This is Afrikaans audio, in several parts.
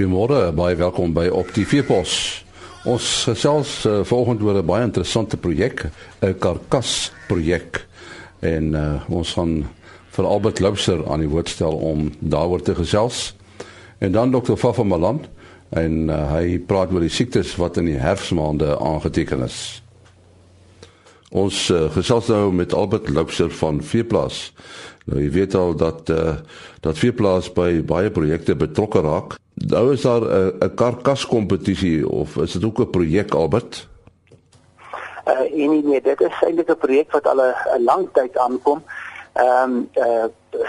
Goeiemôre, baie welkom by Op die Veepos. Ons gesels uh, volgende oor 'n baie interessante projek, 'n karkas projek. En uh, ons gaan vir Albert Loubser aan die woord stel om daaroor te gesels. En dan Dr. Fafa Malan en uh, hy praat oor die siektes wat in die herfsmaande aangeteken is. Ons uh, gesels nou met Albert Loubser van Veeplaas. Nou jy weet al dat uh, dat Veeplaas by baie projekte betrokke raak. Nou is daar 'n uh, karkas kompetisie of is dit ook 'n projek Albert? Uh nee nee, dit is eintlik 'n projek wat al 'n lang tyd aankom. Ehm um, uh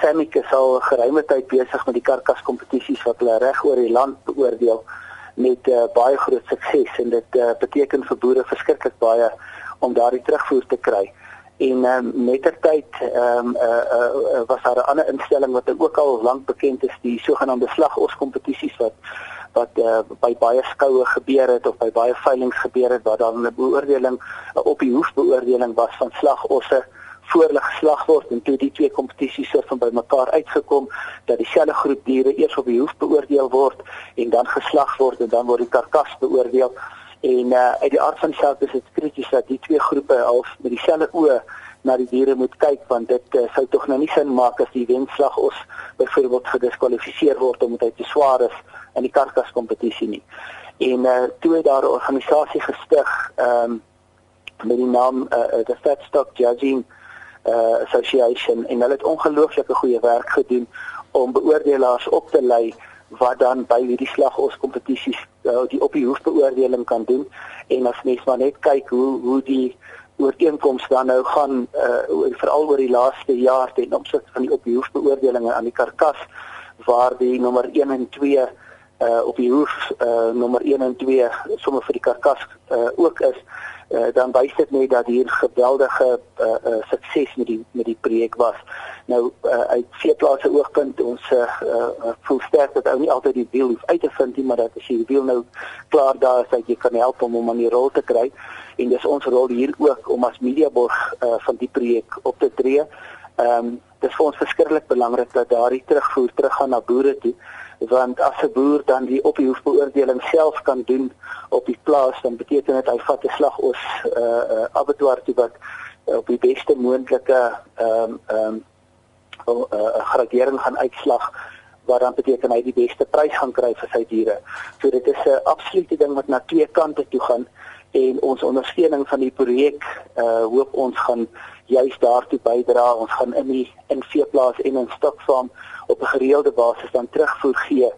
Semik is al geruime tyd besig met die karkas kompetisies wat hulle reg oor die land beoordeel met uh, baie groot sukses en dit uh, beteken vir boere verskriklik baie om daardie terugvoer te kry. En um, mettertyd ehm um, uh, uh, was daar 'n ander instelling wat ook al lank bekend is, die sogenaamde slagos kompetisies wat wat uh, by baie skoue gebeur het of by baie veilinge gebeur het waar dan 'n beoordeling 'n op die hoef beoordeling was van slagosse voor hulle geslag word en toe die twee kompetisies so van bymekaar uitgekom dat dieselfde groep diere eers op die hoef beoordeel word en dan geslag word en dan word die karkas beoordeel En uh, uit die aard van saak is dit krities dat die twee groepe half met dieselfde oë na die diere moet kyk want dit uh, sou tog nou nie sin maak as die wenslag ons byvoorbeeld gediskwalifiseer word omdat hy te swaar is in die karkas kompetisie nie. En uh, toe daar 'n organisasie gestig ehm um, met die naam uh, the Fat Stock Judging uh, Association en hulle het ongelooflike goeie werk gedoen om beoordelaars op te lei wat dan by hierdie slagos kompetisies uh, die op die hoefbeoordeling kan doen. En as mens maar net kyk hoe hoe die ooreenkomste dan nou gaan uh, veral oor die laaste jaar ten opsigte van die op die hoefbeoordelinge aan die karkas waar die nommer 1 en 2 uh, op die hoef uh, nommer 1 en 2 sommer vir die karkas uh, ook is uh, dan wys dit net dat hier geweldige uh, uh, sukses met die met die projek was. Nou uh, uit veeplaas se oogpunt ons uh, uh, voel sterk dat ou nie altyd die wiel hoef uit te vind nie, maar dat as jy die wiel nou klaar daar is dat jy kan help om hom aan die rol te kry en dis ons rol hier ook om as mediaborg uh, van die projek op te tree. Ehm um, dit is vir ons verskriklik belangrik dat daardie terugvoer teruggaan na boere toe want as 'n boer dan die op die hoefbeoordeling self kan doen op die plaas dan beteken dit hy vat 'n slag oos uh, uh abattoir toe wat uh, op die beste moontlike ehm um, ehm um, uh, gradering gaan uitslag wat dan beteken hy die beste prys gaan kry vir sy diere. So dit is 'n absolute ding wat na twee kante toe gaan en ons ondersteuning van die projek uh hoop ons gaan juist daartoe bydra. Ons gaan in die in veeplaas en in stokfarm op 'n gereelde basis dan terugvoer gee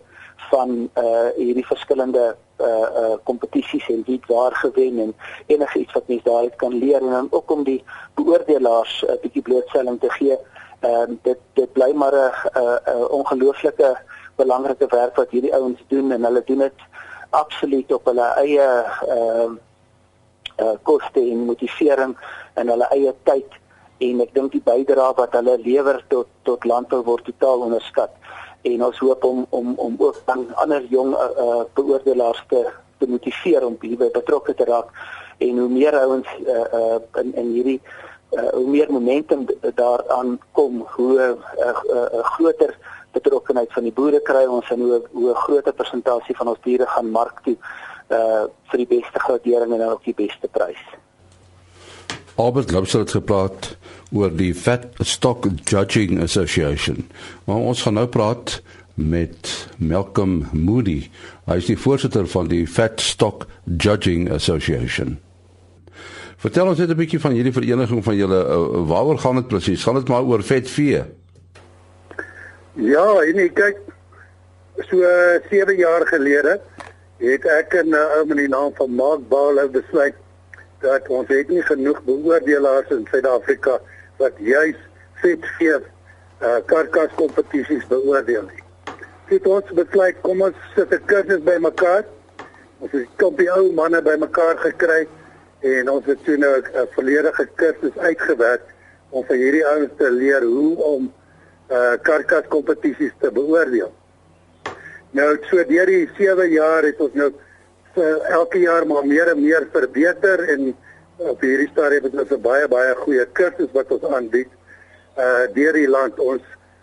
van uh hierdie verskillende uh uh kompetisies en wie waar gewen en enigiets wat mense daaruit kan leer en dan ook om die beoordelaars 'n uh, bietjie blootstelling te gee. Ehm uh, dit dit bly maar 'n uh, uh, ongelooflike belangrike werk wat hierdie ouens doen en hulle doen dit absoluut op hulle eie ehm uh, uh koste en motivering in hulle eie tyd en ek dink die bydrae wat hulle lewer tot tot landbou word totaal onderskat. En ons hoop om om om ook dan ander jong uh, uh, beoordelaars te te motiveer om hierby betrokke te raak. En hoe meer ouens uh, uh, in in hierdie uh, hoe meer momentum daaraan kom hoe 'n uh, uh, uh, groter betrokkenheid van die boere kry ons en hoe hoe 'n groter persentasie van ons diere gaan mark toe uh vir die beste gradering en ook die beste prys. Albert Lobsel het gepraat oor die Fat Stock Judging Association. Maar ons gaan nou praat met Malcolm Moody. Hy is die voorsitter van die Fat Stock Judging Association. Vertel ons net 'n bietjie van hierdie vereniging van julle. Uh, waaroor gaan dit presies? Gaan dit maar oor vetvee? Ja, en ek kyk so 7 uh, jaar gelede het ek 'n ou met die naam van Mark Bale besluit dat ons het nie genoeg beoordelaars in Suid-Afrika wat juis vetvee uh, karkas kompetisies beoordeel nie. Dit ons besluit kom ons sit 'n kursus bymekaar. Ons het kompie ou manne bymekaar gekry en ons het toe nou 'n volledige kursus uitgewerk om vir hierdie ouens te leer hoe om uh karkas kompetisies te beoordeel. Nou so deur die 7 jaar het ons nou uh, elke jaar maar meer en meer verbeter en op hierdie stadium het ons 'n baie baie goeie kursus wat ons aanbied uh deur die land ons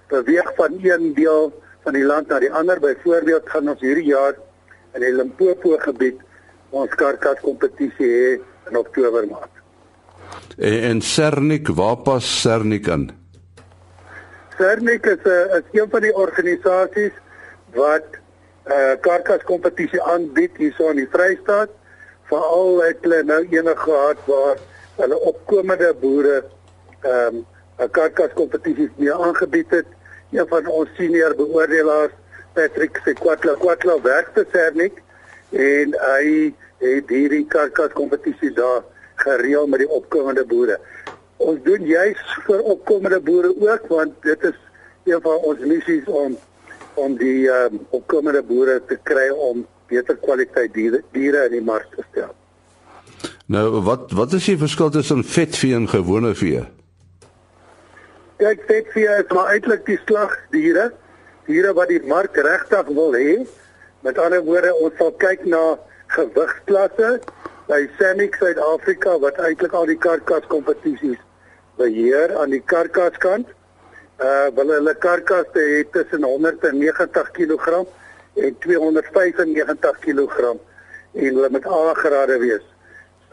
beweeg van een deel van die land na die ander. Byvoorbeeld gaan ons hierdie jaar in die Limpopo gebied ons karkas kompetisie hê in Oktober maand. En, en Sernik, waar pas Sernik in? Sernik is 'n is een van die organisasies wat eh, karkas kompetisie aanbied hierso in die Vrystaat. Veral het hulle nou enige gehad waar hulle opkomende boere ehm um, 'n karkas kompetisie mee aangebied het. Een van ons senior beoordelaars, Patrick Sekwatla Kwatla werk vir Sernik en hy het hierdie karkas kompetisie daar gereël met die opkomende boere. Ons doen juis vir opkomende boere ook want dit is een van ons missies om om die um, opkomende boere te kry om beter kwaliteit diere diere in die mark te stel. Nou wat wat is die verskil tussen vetvee en gewone vee? Kyk, vetvee is maar eintlik die slagdiere, diere wat die mark regtig wil hê. Met ander woorde, ons sal kyk na gewigsklasse by Samic Suid-Afrika wat eintlik al die karkas kompetisies beheer aan die karkas kant. Uh wil hulle karkasse het tussen 190 kg en 295 kg en hulle moet aangerade wees.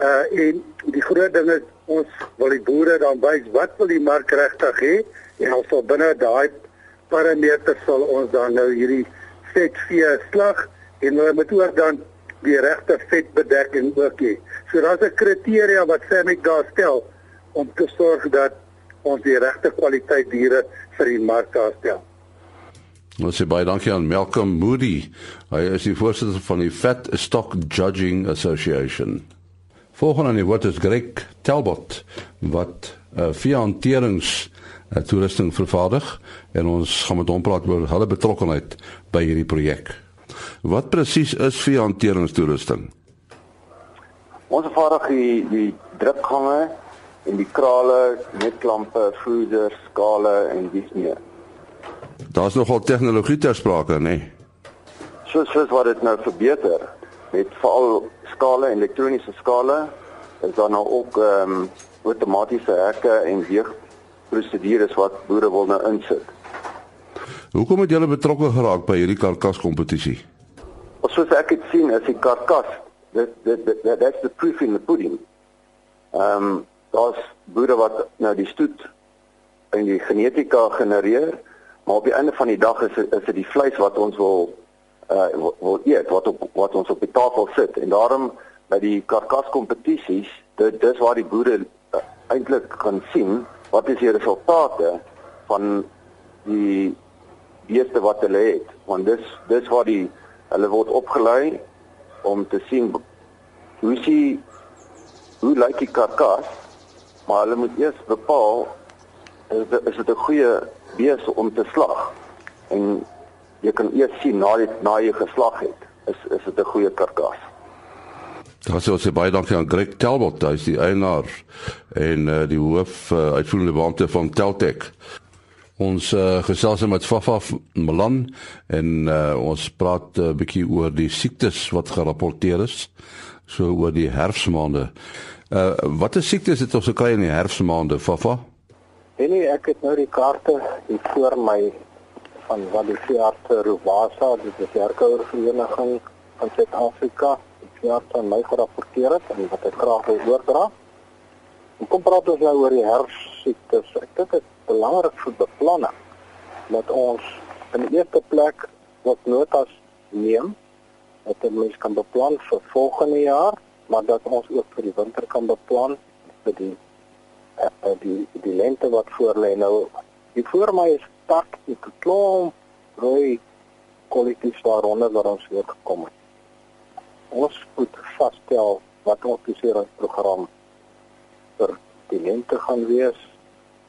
Uh en die groot ding is ons wil die boere dan wys wat wil die mark regtig hê en ons sal binne daai parameters sal ons dan nou hierdie vetvee slag en hulle moet ook dan die regte vetbedekking ook hê. So daar's 'n kriteria wat Samic daar stel om te sorg dat ons die regte kwaliteit diere vir die mark daar stel. Ons sê baie dankie aan Malcolm Moody. Hy is die voorsitter van die Fat Stock Judging Association. Volgens aan die woord is Greg Talbot wat uh, via hanterings uh, toerusting vervaardig en ons gaan met hom praat oor hulle betrokkeheid by hierdie projek. Wat presies is veehanteringstoerusting? Ons vervaardig die die drukgange en die krale, netklampe, voeders, skale en dis meer. Daar's nogal tegnologie ter sprake, nê? Nee? Soos soos wat dit nou verbeter met veral skale, elektroniese skale, is daar nou ook ehm um, outomatiese hekke en weegprosedures wat boere wil nou insit. Hoekom het julle betrokke geraak by hierdie karkas kompetisie? Ons soos ek het sien is die karkas dit dit dit that's the proof in the pudding. Ehm um, daar's boere wat nou die stoet en die genetika genereer, maar op die einde van die dag is is dit die vleis wat ons wil uh wil eet, wat op wat ons op die tafel sit. En daarom by die karkas kompetisies, dit dis waar die boere uh, eintlik kan sien wat is die resultate van die beeste wat hulle het, want dis dis waar die Hulle word opgelei om te sien hoe sien hoe lyk die karkas, maar hulle moet eers bepaal is dit is dit 'n goeie bees om te slag. En jy kan eers sien na die na jy geslag het, is is dit 'n goeie karkas. Daar sê ons baie dankie aan Greg Talbot, hy is die eienaar en uh, die hoof uh, uitvoerende beampte van Teltech. Ons uh, gesels met Fafa Malan en uh, ons praat 'n uh, bietjie oor die siektes wat gerapporteer is so oor die herfsmaande. Uh watter siektes het ons gekry in die herfsmaande, Fafa? Nee, ek het nou die kaarte hier voor my van wat die veeartse Rowasa, dit is die herkouer vereniging van Suid-Afrika, die veearts aan my gerapporteer het en wat ek graag wil oordra. En kom praat ons nou oor die herfsiektes. Ek dink dit belangrik vir beplanning dat ons in die eerste plek wat notas neem dat ons kan beplan vir volgende jaar, maar dat ons ook vir die winter kan beplan vir die uh, die die lente wat voor lê nou. Die voor my is tak die klomp rooi kwaliteit waaronder wat ons weer gekom het. Ons moet vasstel wat ons bestuuringsprogram vir die lente gaan wees,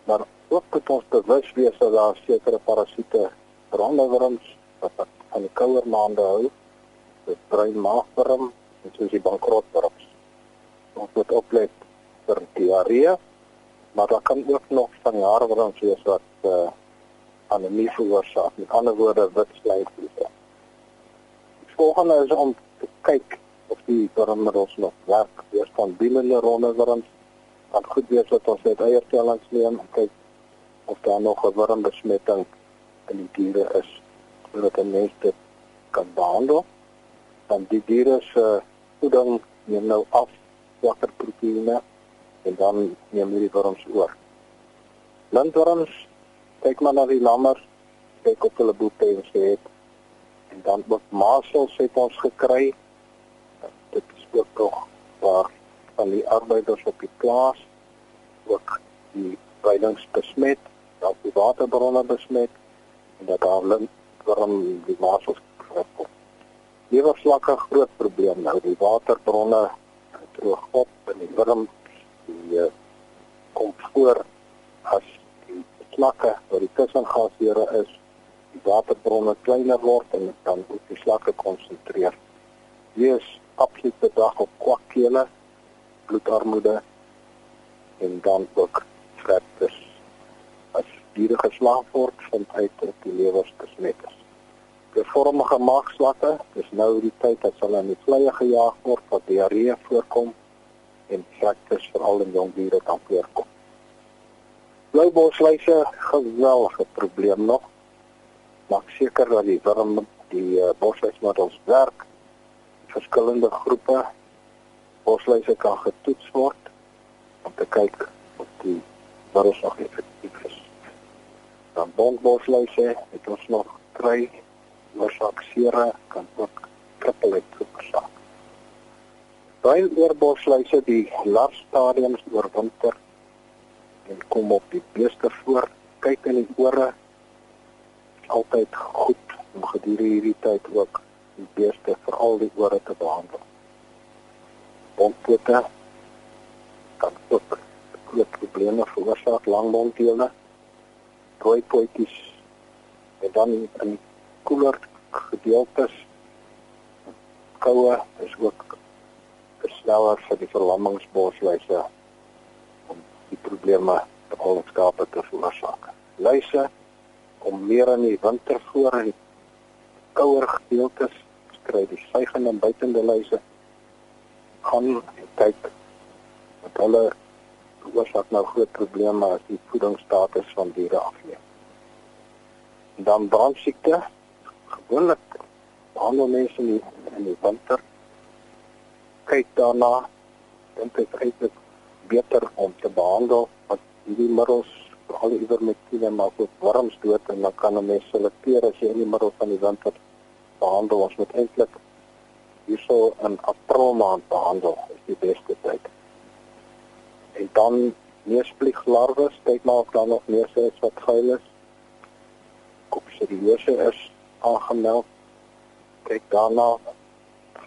maar ook moet ons bewus wees dat daar sekere parasiete brandewurms wat aan die kouer maande hou, die bruin maagworm en soos die bankrotwurms. Ons moet oplet vir diarree, maar daar kan ook nog van jaarwurms wees wat uh, anemie veroorsaak, met ander woorde wit slijtvliese. Volgende is om te kyk of die wurmmiddels nog werk, eers van binnende ronde wurms, dan goed wees dat ons net eiertellings neem en kyk of daar nog 'n wormbesmetting in die diere is. sodat 'n mens dit kan behandel. Dan die diere se voeding neem nou af watter proteïene en dan neem hierdie wurms oor. Landwurms kyk maar na die lammers, kyk op hulle boete en sê het en dan ook masels het ons gekry. Dit is ook tog waar van die arbeiders op die plaas ook die veilings besmet, dat die waterbronne besmet en dat daar lintworm die masels kry. Lewerslakke groot probleem nou, die waterbronne droog op en die wurm die uh, kom voor as die slakke wat die tussengasere is, die waterbronne kleiner word en dan ook die slakke konsentreer. Hier is absoluut bedag op kwakkele, bloedarmoede en dan ook fractures. As diere geslaag word, vind uit dat die lewers besmet is. Die vormige maagslakke, dis nou die tyd dat hulle in die vleie gejaag word wat diarree voorkom en fractures veral in jong diere kan voorkom. Bloubosluise geweldige probleem nog. Maak seker dat die wurm die uh, bosluismiddels werk. Verskillende groepe bosluise kan getoets word om te kyk of die virus nog effektief is. Dan bondbosluise het ons nog kry oorsaak sere kan ook krippelheid veroorsaak. Baie oorbosluise die lars stadiums oorwinter en kom op die beeste voor, kyk in die ore altyd goed om gedurende hierdie tyd ook die beeste veral die ore te behandel. Bondpote kan ook groot probleme veroorsaak, langbondtele, rooi potjies en dan in koeler gedeeltes koue is ook versneller vir die verlammingsbosluise om die probleme te al skape te veroorsaak. Luise om meer in die winter voor in kouer gedeeltes kry die suigende en buitende luise gaan kyk wat hulle veroorsaak nou groot probleme as die voedingsstatus van diere afneem. Dan brandsiekte gewoonlik behandel mense in die, in die winter kyk daarna dink ek eintlik beter om te behandel wat hierdie middels al die ivermectine maak ook worms dood en dan kan 'n mens selekteer as jy in die middel van die winter behandel ons moet eintlik hierso in april maand behandel is die beste tyd. En dan neusplieg larwes kyk maar of daar nog meer is wat geil is kopseriose is aangemeld. Kyk daarna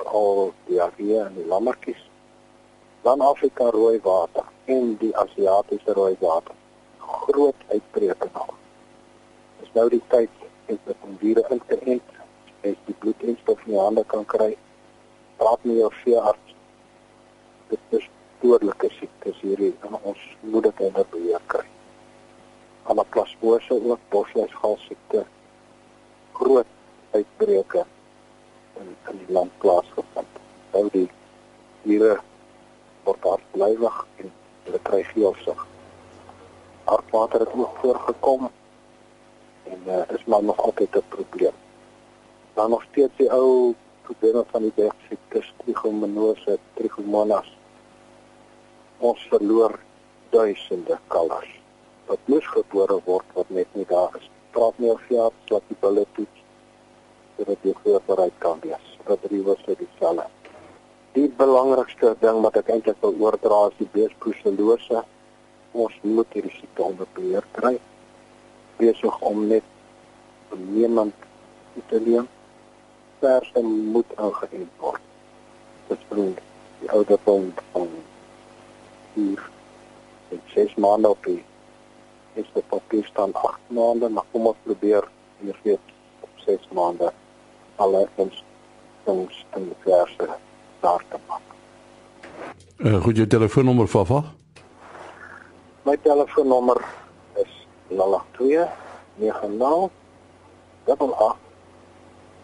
al die diarree en die lammertjies. Dan Afrika rooi water en die Asiatiese rooi water. Groot uitbreke nou. Dis nou die tyd om die diere in te ent. As die bloedinstof in die hande kan kry, praat met jou veearts. Dit is doordelike siektes hierdie en ons moet dit onder beheer kry. Anaplasmose ook bosluisgalsiekte groot uitbreke in in die land plaasgevind. Nou die diere word hartblywig en hulle kry geelsig. Hartwater het ook voorgekom en uh, is maar nog altyd 'n probleem. Dan nog steeds die ou probleme van die bergsiektes, trichomonose, trichomonas. Ons verloor duisende kalvers wat moes gebore word wat net nie daar is praat nie of ja, wat die bulle toets sodat jy voorbereid kan wees. Dat die was vir die selle. Die belangrikste ding wat ek eintlik wil oordra is die beesproeselose. Ons moet hierdie onder beheer kry. Besig om net niemand te neem. Verse moet aangeënt word. Dit bring die ouderdom van hier in 6 maande op die is dit papier staan 8 maande, maar kom ons probeer hier weet op 6 maande alle instellings in die verse daar te maak. Uh, goed, jou telefoonnommer, Fafa? My telefoonnommer is 082 90 88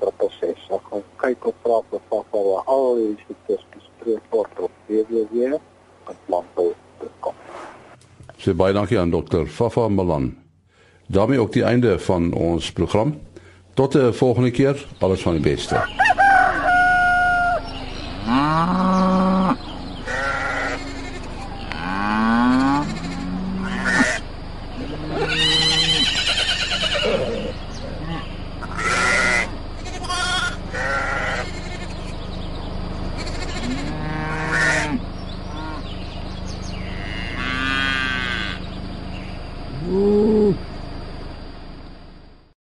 36. Ek gaan kyk op praat met Fafa oor al die siektes bespreek word op www.landbou.com. So baie dankie aan dokter Fafa Malan. daarmee ook die einde van ons program. Tot 'n volgende keer. Alles van die beste. Ah.